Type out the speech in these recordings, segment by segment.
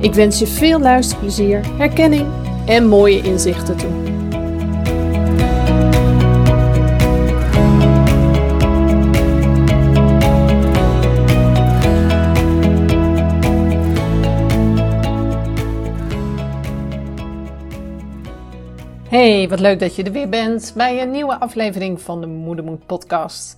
Ik wens je veel luisterplezier, herkenning en mooie inzichten toe. Hey, wat leuk dat je er weer bent bij een nieuwe aflevering van de Moedermoed podcast.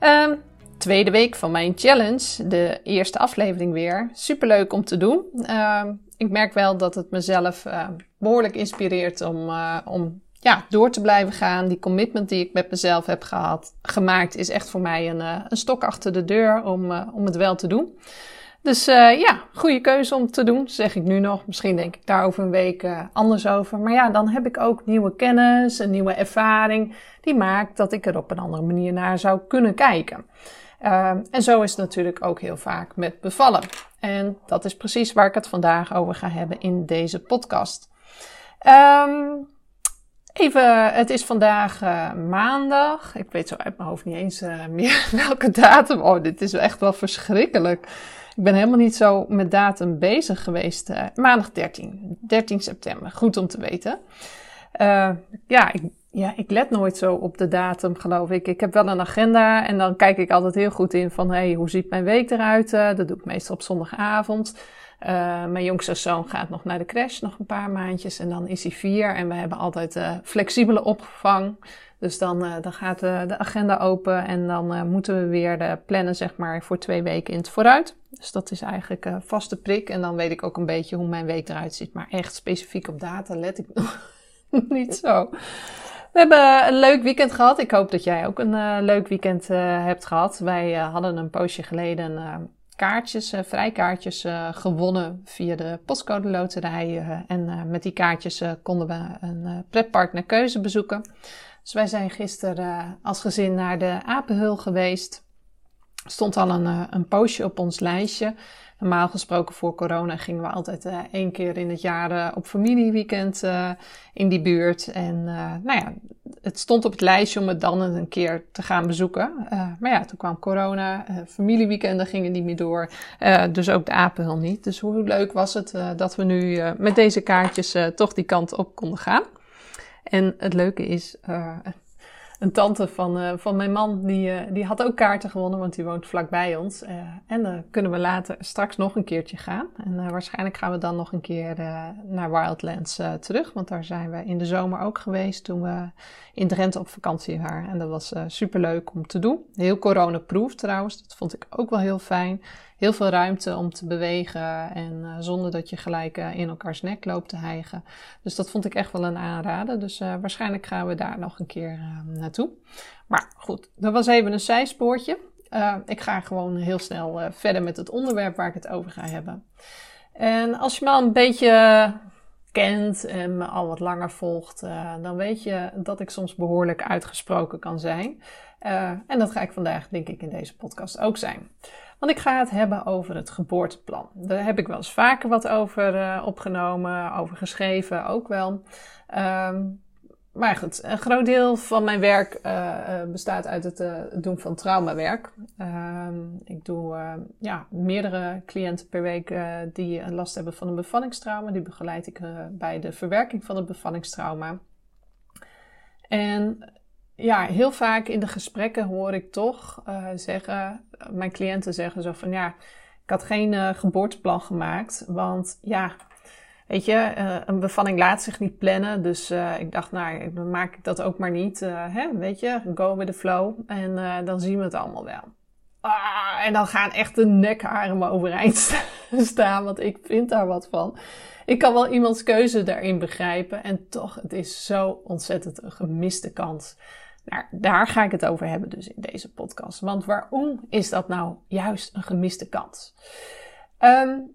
Um, tweede week van mijn challenge, de eerste aflevering weer. Superleuk om te doen. Uh, ik merk wel dat het mezelf uh, behoorlijk inspireert om, uh, om ja, door te blijven gaan. Die commitment die ik met mezelf heb gehad, gemaakt is echt voor mij een, uh, een stok achter de deur om, om het wel te doen. Dus ja, goede keuze om te doen, zeg ik nu nog. Misschien denk ik daar over een week anders over. Maar ja, dan heb ik ook nieuwe kennis, een nieuwe ervaring. Die maakt dat ik er op een andere manier naar zou kunnen kijken. Uh, en zo is het natuurlijk ook heel vaak met bevallen. En dat is precies waar ik het vandaag over ga hebben in deze podcast. Um, even, het is vandaag uh, maandag. Ik weet zo uit mijn hoofd niet eens uh, meer welke datum. Oh, dit is echt wel verschrikkelijk. Ik ben helemaal niet zo met datum bezig geweest. Uh, maandag 13, 13 september. Goed om te weten. ja, ik ja, ik let nooit zo op de datum, geloof ik. Ik heb wel een agenda en dan kijk ik altijd heel goed in van, hey, hoe ziet mijn week eruit? Uh, dat doe ik meestal op zondagavond. Uh, mijn jongste zoon gaat nog naar de crash, nog een paar maandjes en dan is hij vier. En we hebben altijd uh, flexibele opvang. Dus dan, dan gaat de, agenda open en dan moeten we weer plannen, zeg maar, voor twee weken in het vooruit. Dus dat is eigenlijk een vaste prik. En dan weet ik ook een beetje hoe mijn week eruit ziet. Maar echt specifiek op data let ik nog niet zo. We hebben een leuk weekend gehad. Ik hoop dat jij ook een uh, leuk weekend uh, hebt gehad. Wij uh, hadden een poosje geleden kaartjes, vrijkaartjes gewonnen via de postcode loterij. en met die kaartjes konden we een pretpark naar keuze bezoeken. Dus wij zijn gisteren als gezin naar de Apenhul geweest. Stond al een, een poosje op ons lijstje. Normaal gesproken voor corona gingen we altijd uh, één keer in het jaar uh, op familieweekend uh, in die buurt. En nou ja, het stond op het lijstje om het dan een keer te gaan bezoeken. maar ja, toen kwam corona, familieweekenden gingen niet meer door. dus ook de apenhul niet. Dus hoe leuk was het dat we nu met deze kaartjes toch die kant op konden gaan. En het leuke is, een tante van, uh, van mijn man, die, uh, die had ook kaarten gewonnen, want die woont vlakbij ons. Uh, en dan kunnen we later straks nog een keertje gaan. En waarschijnlijk gaan we dan nog een keer naar Wildlands terug, want daar zijn we in de zomer ook geweest toen we in Drenthe op vakantie waren. En dat was super leuk om te doen. Heel coronaproof trouwens, dat vond ik ook wel heel fijn heel veel ruimte om te bewegen en zonder dat je gelijk in elkaars nek loopt te hijgen. Dus dat vond ik echt wel een aanrader. Dus waarschijnlijk gaan we daar nog een keer Maar goed, dat was even een zijspoortje. ik ga gewoon heel snel verder met het onderwerp waar ik het over ga hebben. En als je me al een beetje kent en me al wat langer volgt, dan weet je dat ik soms behoorlijk uitgesproken kan zijn. en dat ga ik vandaag, denk ik, in deze podcast ook zijn. Want ik ga het hebben over het geboorteplan. Daar heb ik wel eens vaker wat over opgenomen, over geschreven ook wel. Um, maar goed, een groot deel van mijn werk uh, bestaat uit het uh, doen van traumawerk. Um, ik doe ja, meerdere cliënten per week die last hebben van een bevallingstrauma. Die begeleid ik bij de verwerking van het bevallingstrauma. En ja, heel vaak in de gesprekken hoor ik toch uh, zeggen, mijn cliënten zeggen zo van ja, Ik had geen uh, geboorteplan gemaakt, want ja, weet je, uh, een bevalling laat zich niet plannen. Dus uh, ik dacht, nou, dan maak ik dat ook maar niet. hè, weet je, go with the flow. En dan zien we het allemaal wel. Ah, en dan gaan echt de nekharen me overeind staan, want ik vind daar wat van. Ik kan wel iemands keuze daarin begrijpen en toch, het is zo ontzettend een gemiste kans. Nou, daar ga ik het over hebben dus in deze podcast. Want waarom is dat nou juist een gemiste kans? Um,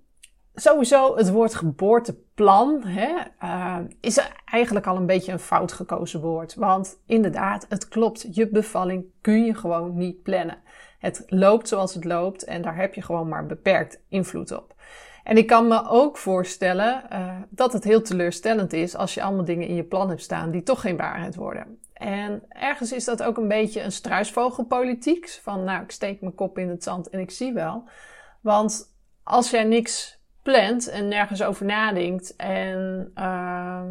sowieso het woord geboorteplan hè, uh, is eigenlijk al een beetje een fout gekozen woord. Want inderdaad, het klopt. Je bevalling kun je gewoon niet plannen. Het loopt zoals het loopt en daar heb je gewoon maar beperkt invloed op. En ik kan me ook voorstellen uh, dat het heel teleurstellend is als je allemaal dingen in je plan hebt staan die toch geen waarheid worden. En ergens is dat ook een beetje een struisvogelpolitiek. Van nou, ik steek mijn kop in het zand en ik zie wel. Want als jij niks plant en nergens over nadenkt en uh,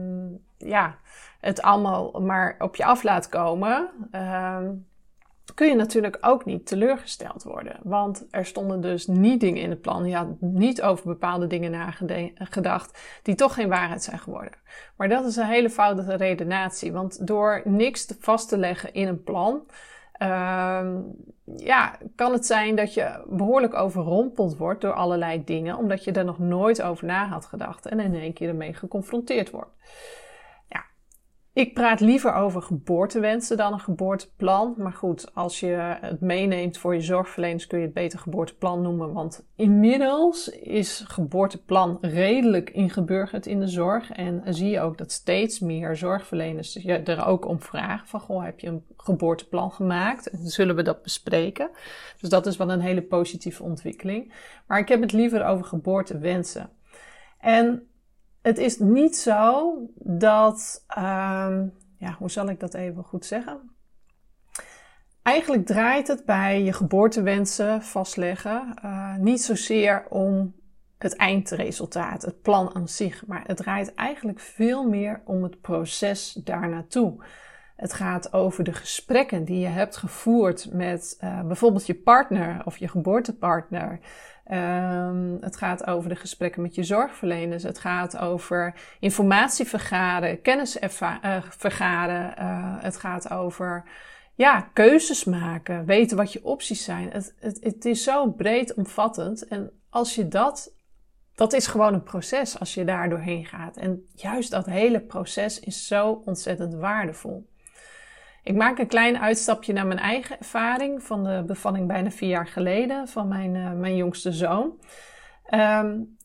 ja, het allemaal maar op je af laat komen, uh, kun je natuurlijk ook niet teleurgesteld worden. Want er stonden dus niet dingen in het plan. Je had niet over bepaalde dingen nagedacht die toch geen waarheid zijn geworden. Maar dat is een hele foute redenatie. Want door niks vast te leggen in een plan, ja, kan het zijn dat je behoorlijk overrompeld wordt door allerlei dingen, omdat je er nog nooit over na had gedacht en in één keer ermee geconfronteerd wordt. Ik praat liever over geboortewensen dan een geboorteplan. Maar goed, als je het meeneemt voor je zorgverleners kun je het beter geboorteplan noemen. Want inmiddels is geboorteplan redelijk ingeburgerd in de zorg. En zie je ook dat steeds meer zorgverleners je er ook om vragen. Van goh, heb je een geboorteplan gemaakt? En zullen we dat bespreken? Dus dat is wel een hele positieve ontwikkeling. Maar ik heb het liever over geboortewensen. En het is niet zo dat, um, ja, hoe zal ik dat even goed zeggen? Eigenlijk draait het bij je geboortewensen vastleggen uh, niet zozeer om het eindresultaat, het plan aan zich, maar het draait eigenlijk veel meer om het proces daarnaartoe. Het gaat over de gesprekken die je hebt gevoerd met uh, bijvoorbeeld je partner of je geboortepartner. Um, het gaat over de gesprekken met je zorgverleners. Het gaat over informatie vergaren, kennis uh, vergaren. Uh, het gaat over ja, keuzes maken, weten wat je opties zijn. Het, het, het is zo breed omvattend. En als je dat, dat is gewoon een proces als je daar doorheen gaat. En juist dat hele proces is zo ontzettend waardevol. Ik maak een klein uitstapje naar mijn eigen ervaring van de bevalling bijna vier jaar geleden van mijn, uh, mijn jongste zoon. Um,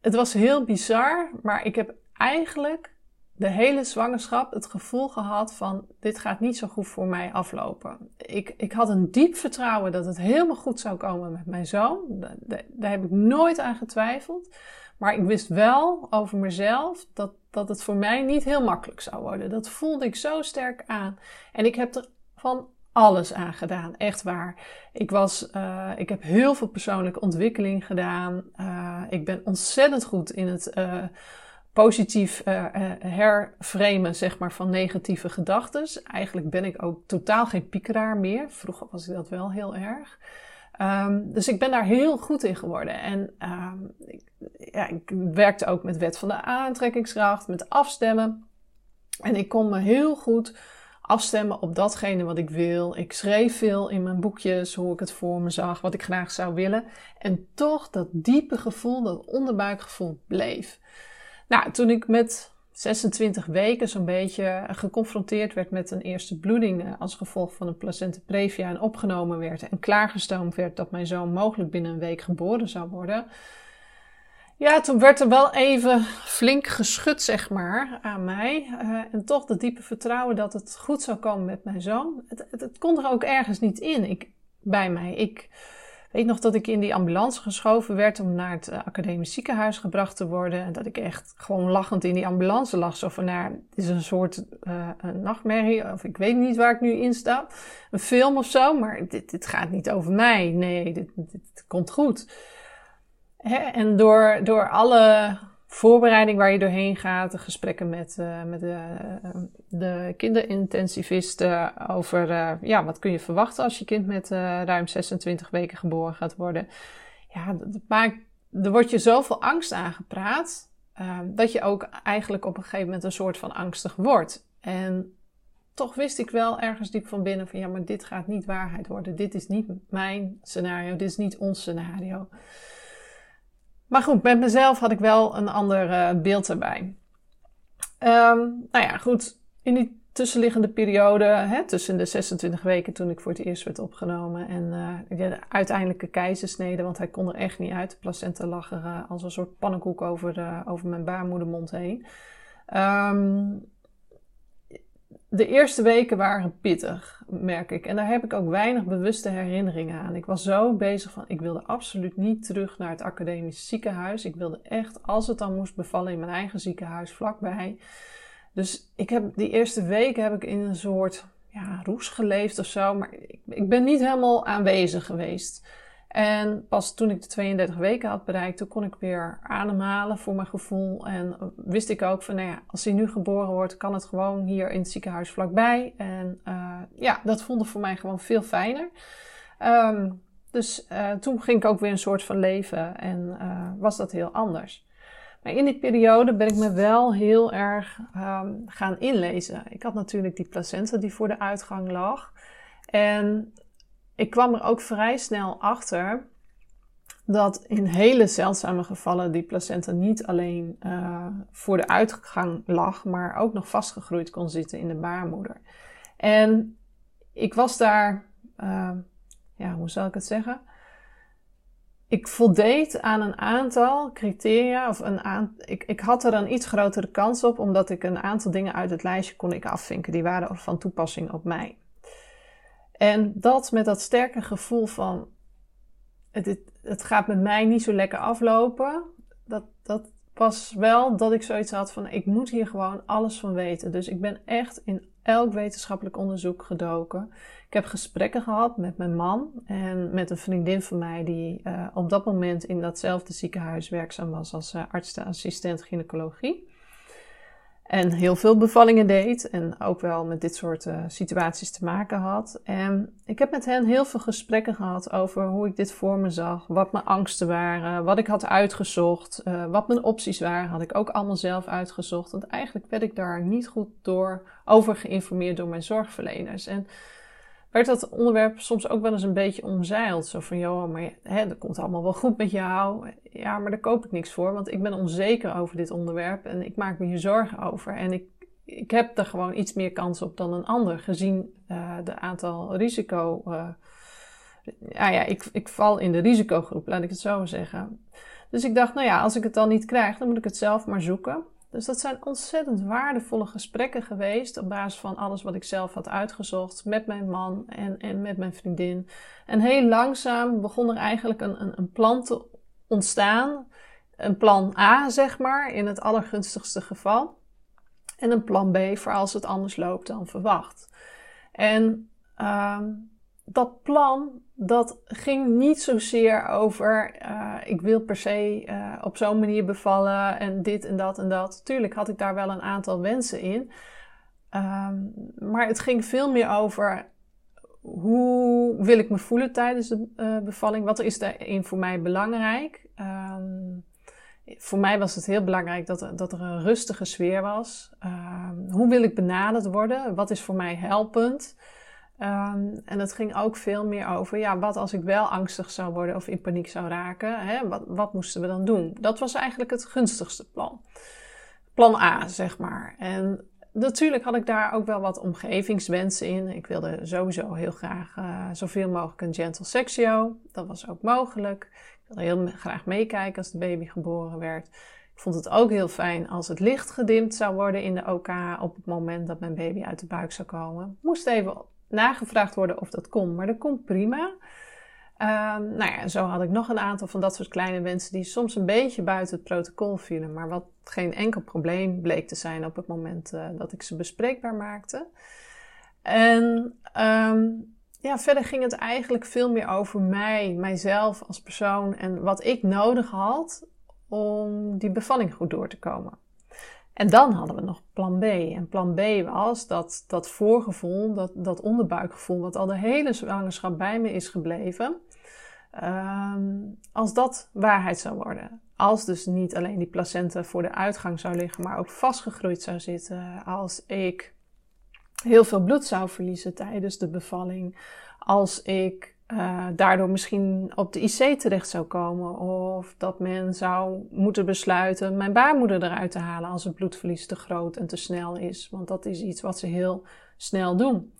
het was heel bizar, maar ik heb eigenlijk de hele zwangerschap het gevoel gehad van dit gaat niet zo goed voor mij aflopen. Ik, ik had een diep vertrouwen dat het helemaal goed zou komen met mijn zoon. Daar heb ik nooit aan getwijfeld. Maar ik wist wel over mezelf dat, dat het voor mij niet heel makkelijk zou worden. Dat voelde ik zo sterk aan. En ik heb er van alles aan gedaan, echt waar. Ik, was, uh, ik heb heel veel persoonlijke ontwikkeling gedaan. Uh, ik ben ontzettend goed in het uh, positief herframen zeg maar, van negatieve gedachten. Eigenlijk ben ik ook totaal geen piekeraar meer. Vroeger was ik dat wel heel erg. Um, dus ik ben daar heel goed in geworden. En um, ik, ja, ik werkte ook met wet van de aantrekkingskracht, met afstemmen. En ik kon me heel goed afstemmen op datgene wat ik wil. Ik schreef veel in mijn boekjes hoe ik het voor me zag, wat ik graag zou willen. En toch dat diepe gevoel, dat onderbuikgevoel bleef. Nou, toen ik met 26 weken zo'n beetje geconfronteerd werd met een eerste bloeding eh, als gevolg van een placenta previa en opgenomen werd en klaargestoomd werd dat mijn zoon mogelijk binnen een week geboren zou worden. Ja, toen werd er wel even flink geschud, zeg maar, aan mij. Uh, en toch dat diepe vertrouwen dat het goed zou komen met mijn zoon. Het, het, het kon er ook ergens niet in ik, bij mij. Ik, weet nog dat ik in die ambulance geschoven werd om naar het uh, academisch ziekenhuis gebracht te worden. En dat ik echt gewoon lachend in die ambulance lag. Zo van, nou, het is een soort uh, een nachtmerrie. Of ik weet niet waar ik nu in sta. Een film of zo. Maar dit, dit gaat niet over mij. Nee, dit, dit komt goed. Hè? En door, door alle voorbereiding waar je doorheen gaat, de gesprekken met, uh, met de, uh, de kinderintensivisten over uh, ja, wat kun je verwachten als je kind met ruim 26 weken geboren gaat worden. ja, dat maakt, er wordt je zoveel angst aangepraat, uh, dat je ook eigenlijk op een gegeven moment een soort van angstig wordt. En toch wist ik wel ergens diep van binnen van ja, maar dit gaat niet waarheid worden. Dit is niet mijn scenario, dit is niet ons scenario. Maar goed, met mezelf had ik wel een ander uh, beeld erbij. Um, nou ja, goed. In die tussenliggende periode, hè, tussen de 26 weken toen ik voor het eerst werd opgenomen en uh, de uiteindelijke keizersnede, want hij kon er echt niet uit. De placenta lag er uh, als een soort pannenkoek over, uh, over mijn baarmoedermond heen. Um, de eerste weken waren pittig, merk ik. En daar heb ik ook weinig bewuste herinneringen aan. Ik was zo bezig van, ik wilde absoluut niet terug naar het academisch ziekenhuis. Ik wilde echt, als het dan moest bevallen, in mijn eigen ziekenhuis vlakbij. Dus ik heb die eerste weken heb ik in een soort ja, roes geleefd of zo. Maar ik, ik ben niet helemaal aanwezig geweest. En pas toen ik de 32 weken had bereikt, toen kon ik weer ademhalen voor mijn gevoel. En wist ik ook van, nou ja, als hij nu geboren wordt, kan het gewoon hier in het ziekenhuis vlakbij. En uh, ja, dat vond ik voor mij gewoon veel fijner. Um, dus uh, toen ging ik ook weer een soort van leven en uh, was dat heel anders. Maar in die periode ben ik me wel heel erg um, gaan inlezen. Ik had natuurlijk die placenta die voor de uitgang lag. En ik kwam er ook vrij snel achter dat in hele zeldzame gevallen die placenta niet alleen uh, voor de uitgang lag, maar ook nog vastgegroeid kon zitten in de baarmoeder. En ik was daar, uh, ja, hoe zal ik het zeggen? Ik voldeed aan een aantal criteria, of een aan, ik, ik had er een iets grotere kans op, omdat ik een aantal dingen uit het lijstje kon ik afvinken. Die waren van toepassing op mij. En dat met dat sterke gevoel van het, het, gaat met mij niet zo lekker aflopen, dat, dat was wel dat ik zoiets had van ik moet hier gewoon alles van weten. Dus ik ben echt in elk wetenschappelijk onderzoek gedoken. Ik heb gesprekken gehad met mijn man en met een vriendin van mij die uh, op dat moment in datzelfde ziekenhuis werkzaam was als uh, artsassistent gynaecologie. En heel veel bevallingen deed en ook wel met dit soort uh, situaties te maken had. En ik heb met hen heel veel gesprekken gehad over hoe ik dit voor me zag, wat mijn angsten waren, wat ik had uitgezocht, uh, wat mijn opties waren, had ik ook allemaal zelf uitgezocht. Want eigenlijk werd ik daar niet goed door over geïnformeerd door mijn zorgverleners. En werd dat onderwerp soms ook wel eens een beetje omzeild. Zo van, joh, maar hè, dat komt allemaal wel goed met jou. Ja, maar daar koop ik niks voor, want ik ben onzeker over dit onderwerp en ik maak me hier zorgen over. En ik, ik heb er gewoon iets meer kans op dan een ander, gezien uh, de aantal risico... Uh, ja, ja, ik, ik val in de risicogroep, laat ik het zo zeggen. Dus ik dacht, nou ja, als ik het dan niet krijg, dan moet ik het zelf maar zoeken. Dus dat zijn ontzettend waardevolle gesprekken geweest op basis van alles wat ik zelf had uitgezocht met mijn man en, en met mijn vriendin. En heel langzaam begon er eigenlijk een, een, een plan te ontstaan. Een plan A, zeg maar, in het allergunstigste geval. En een plan B voor als het anders loopt dan verwacht. En uh, dat plan dat ging niet zozeer over uh, ik wil per se uh, op zo'n manier bevallen en dit en dat en dat. Tuurlijk had ik daar wel een aantal wensen in. Um, maar het ging veel meer over hoe wil ik me voelen tijdens de uh, bevalling? Wat is daarin voor mij belangrijk? Um, voor mij was het heel belangrijk dat er, dat er een rustige sfeer was. Um, hoe wil ik benaderd worden? Wat is voor mij helpend? Um, en het ging ook veel meer over, ja, wat als ik wel angstig zou worden of in paniek zou raken? Hè? Wat, wat moesten we dan doen? Dat was eigenlijk het gunstigste plan. Plan A, zeg maar. En natuurlijk had ik daar ook wel wat omgevingswensen in. Ik wilde sowieso heel graag uh, zoveel mogelijk een gentle sexio. Dat was ook mogelijk. Ik wilde heel graag meekijken als de baby geboren werd. Ik vond het ook heel fijn als het licht gedimd zou worden in de OK op het moment dat mijn baby uit de buik zou komen. Moest even nagevraagd worden of dat kon, maar dat kon prima. Um, nou ja, zo had ik nog een aantal van dat soort kleine wensen die soms een beetje buiten het protocol vielen, maar wat geen enkel probleem bleek te zijn op het moment uh, dat ik ze bespreekbaar maakte. En um, ja, verder ging het eigenlijk veel meer over mij, mijzelf als persoon en wat ik nodig had om die bevalling goed door te komen. En dan hadden we nog plan B. En plan B was dat, dat voorgevoel, dat, dat onderbuikgevoel, wat al de hele zwangerschap bij me is gebleven. Ehm, als dat waarheid zou worden. Als dus niet alleen die placenta voor de uitgang zou liggen, maar ook vastgegroeid zou zitten. Als ik heel veel bloed zou verliezen tijdens de bevalling. Als ik uh, daardoor misschien op de IC terecht zou komen. Of dat men zou moeten besluiten mijn baarmoeder eruit te halen als het bloedverlies te groot en te snel is. Want dat is iets wat ze heel snel doen.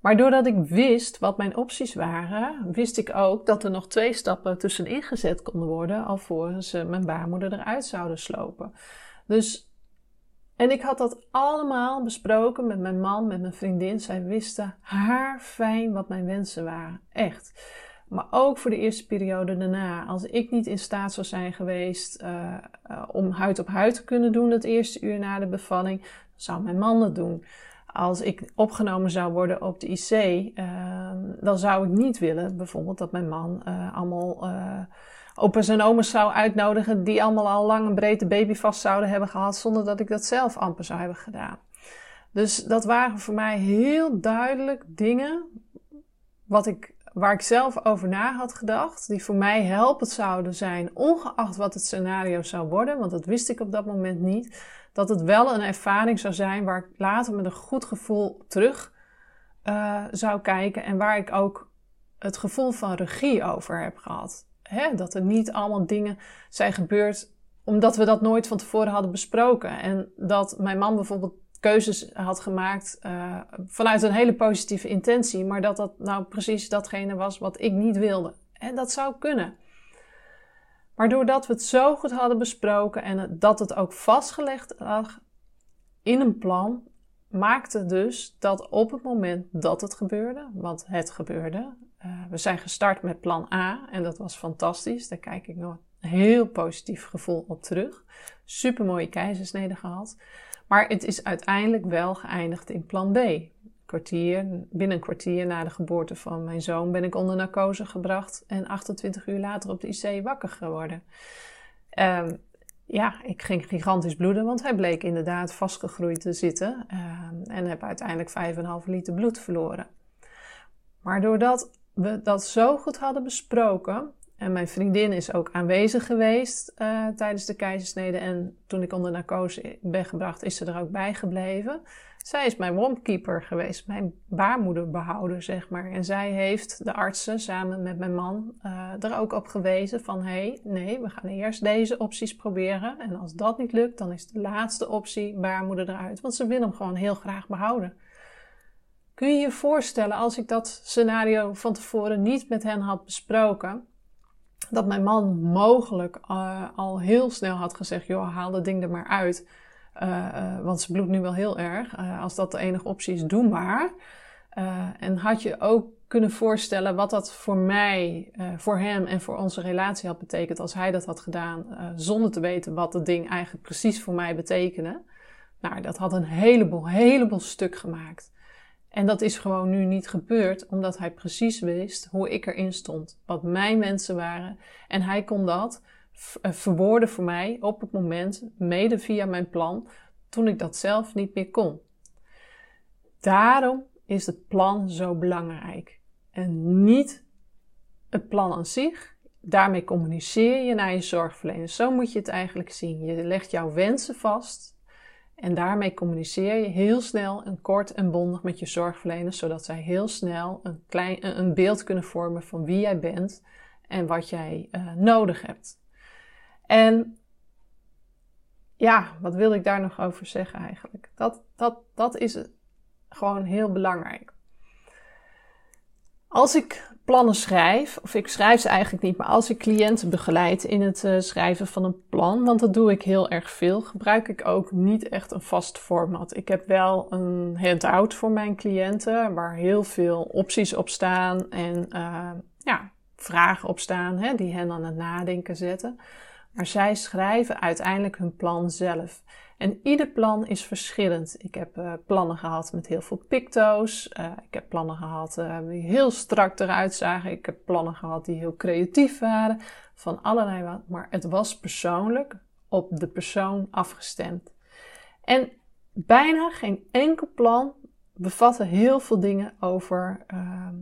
Maar doordat ik wist wat mijn opties waren, wist ik ook dat er nog twee stappen tussenin gezet konden worden alvorens ze mijn baarmoeder eruit zouden slopen. Dus, en ik had dat allemaal besproken met mijn man, met mijn vriendin. Zij wisten haar fijn wat mijn wensen waren. Echt. Maar ook voor de eerste periode daarna. Als ik niet in staat zou zijn geweest uh, uh, om huid op huid te kunnen doen het eerste uur na de bevalling, zou mijn man dat doen als ik opgenomen zou worden op de IC, uh, dan zou ik niet willen bijvoorbeeld dat mijn man uh, allemaal opa's en oma's zou uitnodigen die allemaal al lang een brede baby vast zouden hebben gehad zonder dat ik dat zelf amper zou hebben gedaan. Dus dat waren voor mij heel duidelijk dingen wat ik, waar ik zelf over na had gedacht, die voor mij helpend zouden zijn, ongeacht wat het scenario zou worden, want dat wist ik op dat moment niet dat het wel een ervaring zou zijn waar ik later met een goed gevoel terug uh, zou kijken en waar ik ook het gevoel van regie over heb gehad. Hè? Dat er niet allemaal dingen zijn gebeurd omdat we dat nooit van tevoren hadden besproken. En dat mijn man bijvoorbeeld keuzes had gemaakt uh, vanuit een hele positieve intentie, maar dat dat nou precies datgene was wat ik niet wilde. En dat zou kunnen. Maar doordat we het zo goed hadden besproken en dat het ook vastgelegd lag in een plan, maakte dus dat op het moment dat het gebeurde, want het gebeurde, uh, we zijn gestart met plan A en dat was fantastisch. Daar kijk ik nog een heel positief gevoel op terug. Super mooie keizersnede gehad. Maar het is uiteindelijk wel geëindigd in plan B kwartier, binnen een kwartier na de geboorte van mijn zoon ben ik onder narcose gebracht en 28 uur later op de IC wakker geworden. Um, ja, ik ging gigantisch bloeden, want hij bleek inderdaad vastgegroeid te zitten um, en heb uiteindelijk 5,5 liter bloed verloren. Maar doordat we dat zo goed hadden besproken, en mijn vriendin is ook aanwezig geweest uh, tijdens de keizersnede. En toen ik onder narcose ben gebracht, is ze er ook bij gebleven. Zij is mijn wombkeeper geweest, mijn baarmoederbehouder, zeg maar. En zij heeft de artsen samen met mijn man uh, er ook op gewezen van... hé, hey, nee, we gaan eerst deze opties proberen. En als dat niet lukt, dan is de laatste optie baarmoeder eruit. Want ze willen hem gewoon heel graag behouden. Kun je je voorstellen als ik dat scenario van tevoren niet met hen had besproken dat mijn man mogelijk uh, al heel snel had gezegd: joh, haal dat ding er maar uit. Uh, uh, want ze bloedt nu wel heel erg. als dat de enige optie is, doe maar. en had je ook kunnen voorstellen wat dat voor mij, voor hem en voor onze relatie had betekend als hij dat had gedaan, zonder te weten wat het ding eigenlijk precies voor mij betekende. Nou, dat had een heleboel, heleboel stuk gemaakt. En dat is gewoon nu niet gebeurd, omdat hij precies wist hoe ik erin stond, wat mijn wensen waren. En hij kon dat eh, verwoorden voor mij op het moment, mede via mijn plan, toen ik dat zelf niet meer kon. Daarom is het plan zo belangrijk. En niet het plan aan zich. Daarmee communiceer je naar je zorgverlener. Zo moet je het eigenlijk zien. Je legt jouw wensen vast en daarmee communiceer je heel snel en kort en bondig met je zorgverleners, zodat zij heel snel een, klein, een beeld kunnen vormen van wie jij bent en wat jij uh, nodig hebt. En ja, wat wil ik daar nog over zeggen eigenlijk? Dat, dat, dat is gewoon heel belangrijk. Als ik plannen schrijf, of ik schrijf ze eigenlijk niet, maar als ik cliënten begeleid in het uh, schrijven van een plan, want dat doe ik heel erg veel, gebruik ik ook niet echt een vast format. Ik heb wel een handout voor mijn cliënten waar heel veel opties op staan en uh, ja, vragen op staan hè, die hen aan het nadenken zetten. Maar zij schrijven uiteindelijk hun plan zelf. En ieder plan is verschillend. Ik heb uh, plannen gehad met heel veel picto's. Uh, ik heb plannen gehad uh, die heel strak eruit zagen. Ik heb plannen gehad die heel creatief waren. Van allerlei wat. Maar het was persoonlijk op de persoon afgestemd. En bijna geen enkel plan bevatte heel veel dingen over ehm,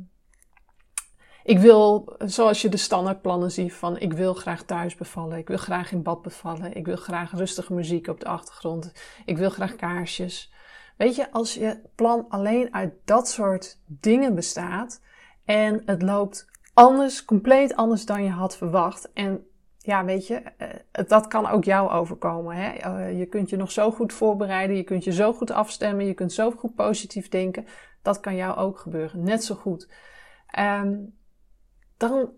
ik wil, zoals je de standaardplannen ziet van ik wil graag thuis bevallen, ik wil graag in bad bevallen, ik wil graag rustige muziek op de achtergrond, ik wil graag kaarsjes. Weet je, als je plan alleen uit dat soort dingen bestaat en het loopt anders, compleet anders dan je had verwacht en ja, weet je, eh, dat kan ook jou overkomen. Hè? Eh, je kunt je nog zo goed voorbereiden, je kunt je zo goed afstemmen, je kunt zo goed positief denken. Dat kan jou ook gebeuren, net zo goed. Um, dan,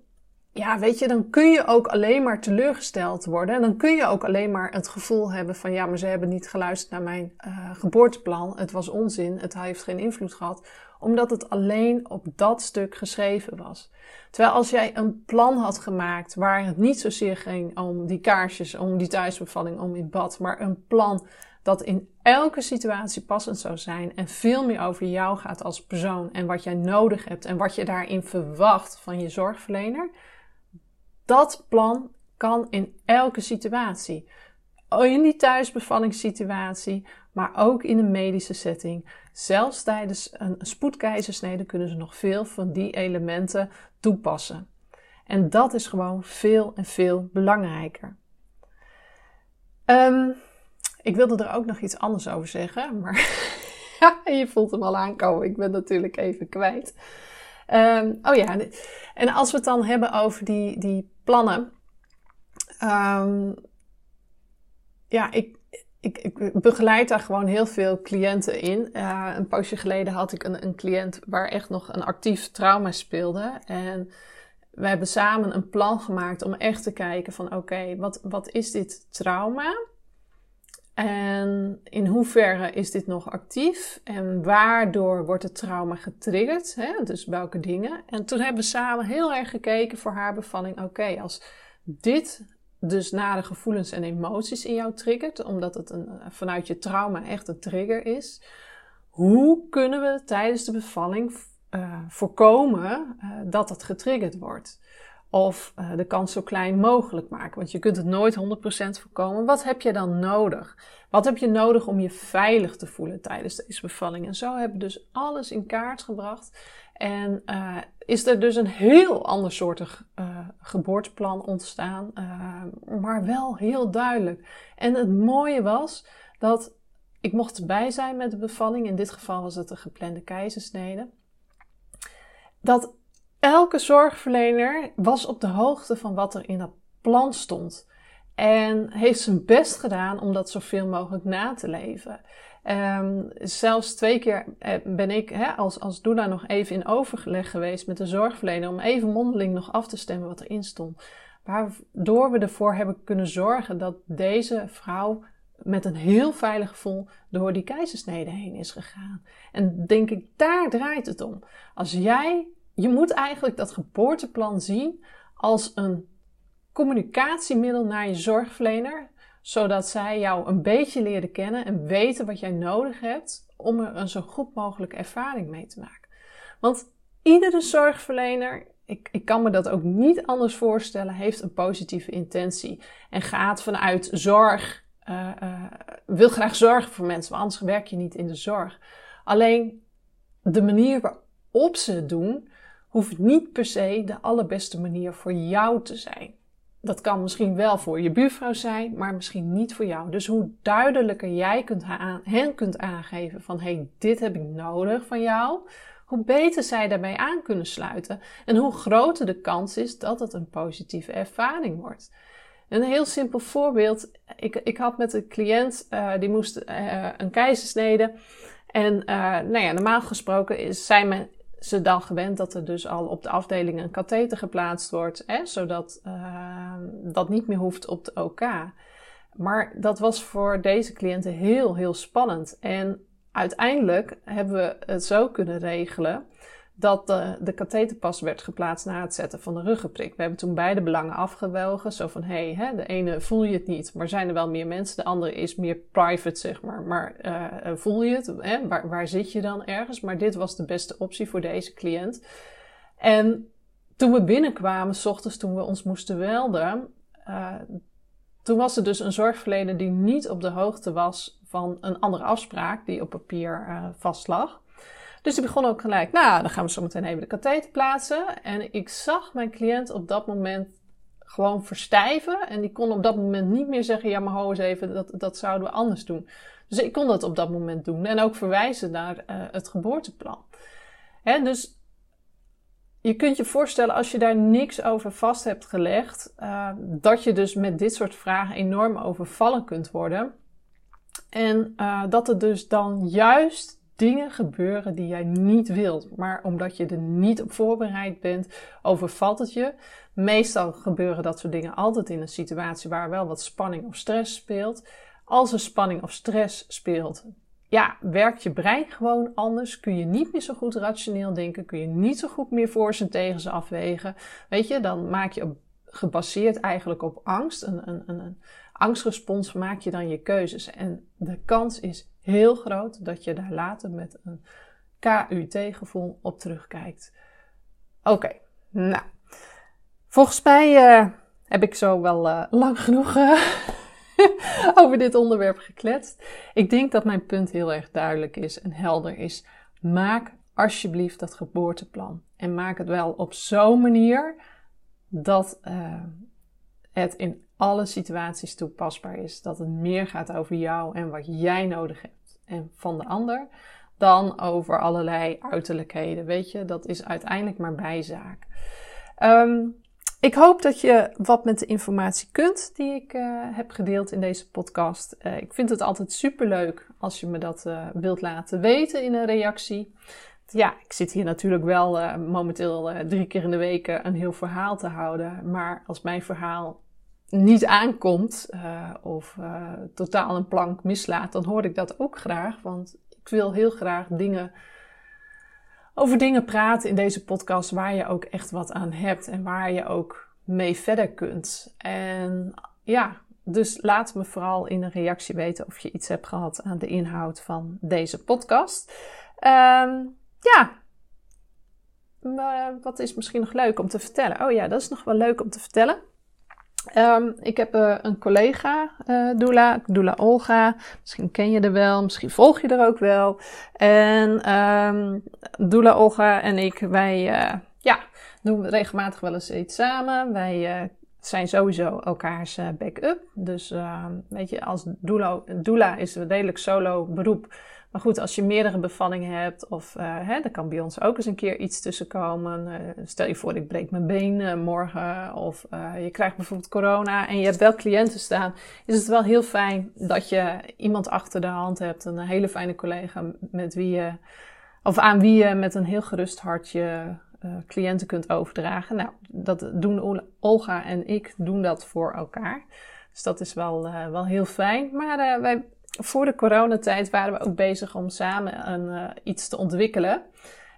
ja, weet je, dan kun je ook alleen maar teleurgesteld worden. En dan kun je ook alleen maar het gevoel hebben van, ja, maar ze hebben niet geluisterd naar mijn uh, geboorteplan. Het was onzin, het heeft geen invloed gehad. Omdat het alleen op dat stuk geschreven was. Terwijl als jij een plan had gemaakt waar het niet zozeer ging om die kaarsjes, om die thuisbevalling, om in bad, maar een plan dat in elke situatie passend zou zijn en veel meer over jou gaat als persoon en wat jij nodig hebt en wat je daarin verwacht van je zorgverlener, dat plan kan in elke situatie. In die thuisbevallingssituatie, maar ook in een medische setting. Zelfs tijdens een spoedkeizersnede kunnen ze nog veel van die elementen toepassen. En dat is gewoon veel en veel belangrijker. Um, ik wilde er ook nog iets anders over zeggen, maar je voelt hem al aankomen. Ik ben natuurlijk even kwijt. Ehm, oh ja, en als we het dan hebben over die, die plannen. Um, ja, ik, ik, ik, begeleid daar gewoon heel veel cliënten in. Uh, een poosje geleden had ik een, een cliënt waar echt nog een actief trauma speelde. En we hebben samen een plan gemaakt om echt te kijken van oké, wat, wat is dit trauma? En in hoeverre is dit nog actief? En waardoor wordt het trauma getriggerd? Hè? Dus welke dingen? En toen hebben we samen heel erg gekeken voor haar bevalling. Oké, als dit dus nare gevoelens en emoties in jou triggert, omdat het een, vanuit je trauma echt een trigger is, hoe kunnen we tijdens de bevalling uh, voorkomen uh, dat dat getriggerd wordt? Of uh, de kans zo klein mogelijk maken. Want je kunt het nooit 100% voorkomen. Wat heb je dan nodig? Wat heb je nodig om je veilig te voelen tijdens deze bevalling? En zo hebben we dus alles in kaart gebracht. En uh, is er dus een heel ander soortig uh, geboorteplan ontstaan. maar wel heel duidelijk. En het mooie was dat ik mocht erbij zijn met de bevalling. In dit geval was het een geplande keizersnede. Dat elke zorgverlener was op de hoogte van wat er in dat plan stond. En heeft zijn best gedaan om dat zoveel mogelijk na te leven. Um, zelfs twee keer eh, ben ik als, als doula nog even in overleg geweest met de zorgverlener om even mondeling nog af te stemmen wat erin stond. Waardoor we ervoor hebben kunnen zorgen dat deze vrouw met een heel veilig gevoel door die keizersnede heen is gegaan. En denk ik, daar draait het om. Als jij je moet eigenlijk dat geboorteplan zien als een communicatiemiddel naar je zorgverlener, zodat zij jou een beetje leren kennen en weten wat jij nodig hebt om er een zo goed mogelijke ervaring mee te maken. Want iedere zorgverlener, ik, ik kan me dat ook niet anders voorstellen, heeft een positieve intentie en gaat vanuit zorg, uh, uh, wil graag zorgen voor mensen, want anders werk je niet in de zorg. Alleen de manier waarop ze het doen, hoeft niet per se de allerbeste manier voor jou te zijn. Dat kan misschien wel voor je buurvrouw zijn, maar misschien niet voor jou. Dus hoe duidelijker jij kunt hen kunt aangeven van hey, dit heb ik nodig van jou, hoe beter zij daarbij aan kunnen sluiten en hoe groter de kans is dat het een positieve ervaring wordt. Een heel simpel voorbeeld. Ik, ik had met een cliënt, uh, die moest uh, een keizersnede. En uh, nou ja, normaal gesproken is, zijn men ze dan gewend dat er dus al op de afdeling een katheter geplaatst wordt, zodat uh, dat niet meer hoeft op de OK. Maar dat was voor deze cliënten heel, heel spannend. En uiteindelijk hebben we het zo kunnen regelen dat de, de katheterpas werd geplaatst na het zetten van de ruggenprik. We hebben toen beide belangen afgewogen. Zo van, hé, hey, de ene voel je het niet, maar zijn er wel meer mensen. De andere is meer private, zeg maar. Maar uh, voel je het? Hè? Waar, zit je dan ergens? Maar dit was de beste optie voor deze cliënt. En toen we binnenkwamen, s ochtends toen we ons moesten welden... Uh, toen was er dus een zorgverlener die niet op de hoogte was van een andere afspraak die op papier uh, vastlag. Dus ik begon ook gelijk, nou, dan gaan we zo meteen even de katheter plaatsen. En ik zag mijn cliënt op dat moment gewoon verstijven. En die kon op dat moment niet meer zeggen, ja, maar hou eens even, dat, dat zouden we anders doen. Dus ik kon dat op dat moment doen. En ook verwijzen naar uh, het geboorteplan. Hè, dus je kunt je voorstellen, als je daar niks over vast hebt gelegd, uh, dat je dus met dit soort vragen enorm overvallen kunt worden. En uh, dat er dus dan juist dingen gebeuren die jij niet wilt. Maar omdat je er niet op voorbereid bent, overvalt het je. Meestal gebeuren dat soort dingen altijd in een situatie waar wel wat spanning of stress speelt. Als er spanning of stress speelt, ja, werkt je brein gewoon anders. Kun je niet meer zo goed rationeel denken. Kun je niet zo goed meer voor en tegen ze afwegen. Weet je, dan maak je gebaseerd eigenlijk op angst, een, een, een angstrespons, maak je dan je keuzes. En de kans is heel groot dat je daar later met een KUT-gevoel op terugkijkt. Oké, nou. Volgens mij uh, heb ik zo wel uh, lang genoeg uh, over dit onderwerp gekletst. Ik denk dat mijn punt heel erg duidelijk is en helder is. Maak alsjeblieft dat geboorteplan. En maak het wel op zo'n manier dat het in alle situaties toepasbaar is. Dat het meer gaat over jou en wat jij nodig hebt en van de ander. Dan over allerlei uiterlijkheden. Weet je, dat is uiteindelijk maar bijzaak. Um, ik hoop dat je wat met de informatie kunt die ik uh, heb gedeeld in deze podcast. Uh, ik vind het altijd super leuk als je me dat uh, wilt laten weten in een reactie. Ja, ik zit hier natuurlijk wel momenteel drie keer in de week een heel verhaal te houden. Maar als mijn verhaal niet aankomt of totaal een plank mislaat, dan hoor ik dat ook graag. Want ik wil heel graag dingen over dingen praten in deze podcast waar je ook echt wat aan hebt en waar je ook mee verder kunt. En ja, dus laat me vooral in een reactie weten of je iets hebt gehad aan de inhoud van deze podcast. Um, ja, wat is misschien nog leuk om te vertellen? Oh ja, dat is nog wel leuk om te vertellen. Um, ik heb uh, een collega, uh, Doula, Doula Olga. Misschien ken je er wel, misschien volg je er ook wel. En um, Doula Olga en ik, wij uh, ja, doen regelmatig wel eens iets samen. Wij zijn sowieso elkaars backup. Dus weet je, als doula, doula is een redelijk solo beroep. Maar goed, als je meerdere bevallingen hebt, of uh, hè, er kan bij ons ook eens een keer iets tussenkomen. Uh, stel je voor, ik breek mijn been uh, morgen, of je krijgt bijvoorbeeld corona en je hebt wel cliënten staan, is het wel heel fijn dat je iemand achter de hand hebt, een hele fijne collega met wie je, of aan wie je met een heel gerust hart je cliënten kunt overdragen. Nou, dat doen Olga en ik doen dat voor elkaar. Dus dat is wel, wel heel fijn. Maar wij voor de coronatijd waren we ook bezig om samen een, uh, iets te ontwikkelen.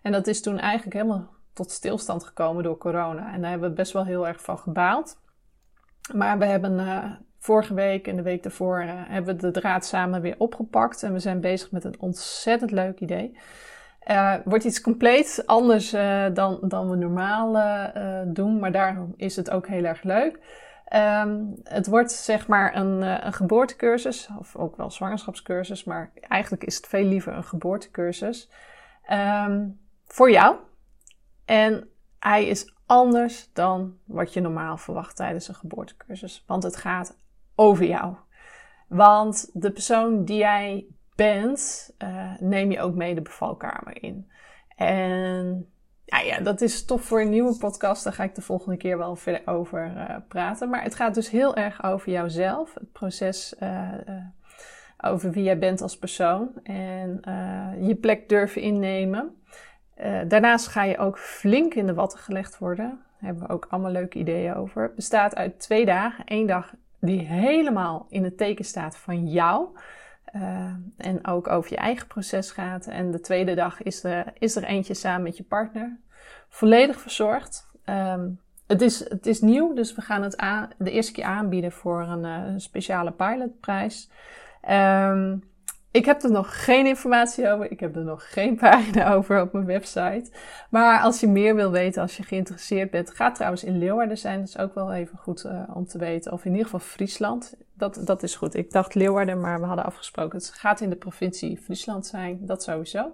En dat is toen eigenlijk helemaal tot stilstand gekomen door corona. En daar hebben we best wel heel erg van gebaald. Maar we hebben uh, vorige week en de week daarvoor uh, hebben we de draad samen weer opgepakt. En we zijn bezig met een ontzettend leuk idee. wordt iets compleet anders dan, dan we normaal doen. Maar daarom is het ook heel erg leuk. Um, het wordt zeg maar een, uh, een geboortecursus, of ook wel zwangerschapscursus, maar eigenlijk is het veel liever een geboortecursus um, voor jou. En hij is anders dan wat je normaal verwacht tijdens een geboortecursus, want het gaat over jou. Want de persoon die jij bent, uh, neem je ook mee de bevalkamer in. En ja, ja, dat is tof voor een nieuwe podcast. Daar ga ik de volgende keer wel verder over uh, praten. Maar het gaat dus heel erg over jouzelf. Het proces uh, uh, over wie jij bent als persoon. En je plek durven innemen. daarnaast ga je ook flink in de watten gelegd worden. Daar hebben we ook allemaal leuke ideeën over. Het bestaat uit twee dagen. Eén dag die helemaal in het teken staat van jou. Uh, en ook over je eigen proces gaat. En de tweede dag is er, is er eentje samen met je partner. Volledig verzorgd. Um, het, is, het is nieuw, dus we gaan het de eerste keer aanbieden voor een uh, speciale pilotprijs. Um, ik heb er nog geen informatie over. Ik heb er nog geen pagina over op mijn website. Maar als je meer wil weten, als je geïnteresseerd bent, ga trouwens in Leeuwarden zijn. Dat is ook wel even goed uh, om te weten. Of in ieder geval Friesland. Dat, dat is goed. Ik dacht Leeuwarden, maar we hadden afgesproken. Het gaat in de provincie Friesland zijn. Dat sowieso.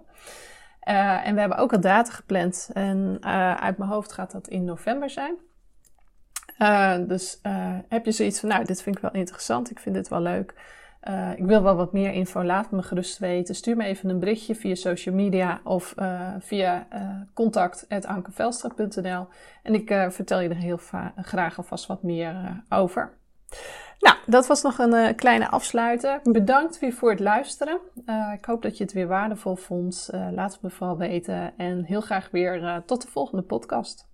en we hebben ook al data gepland. En uit mijn hoofd gaat dat in november zijn. dus heb je zoiets van, nou, dit vind ik wel interessant, ik vind dit wel leuk. Ik wil wel wat meer info, laat me gerust weten. Stuur me even een berichtje via social media of via contact.ankevelstra.nl en ik vertel je er heel graag alvast wat meer over. Dat was nog een kleine afsluiter. Bedankt weer voor het luisteren. ik hoop dat je het weer waardevol vond. laat het me vooral weten en heel graag weer tot de volgende podcast.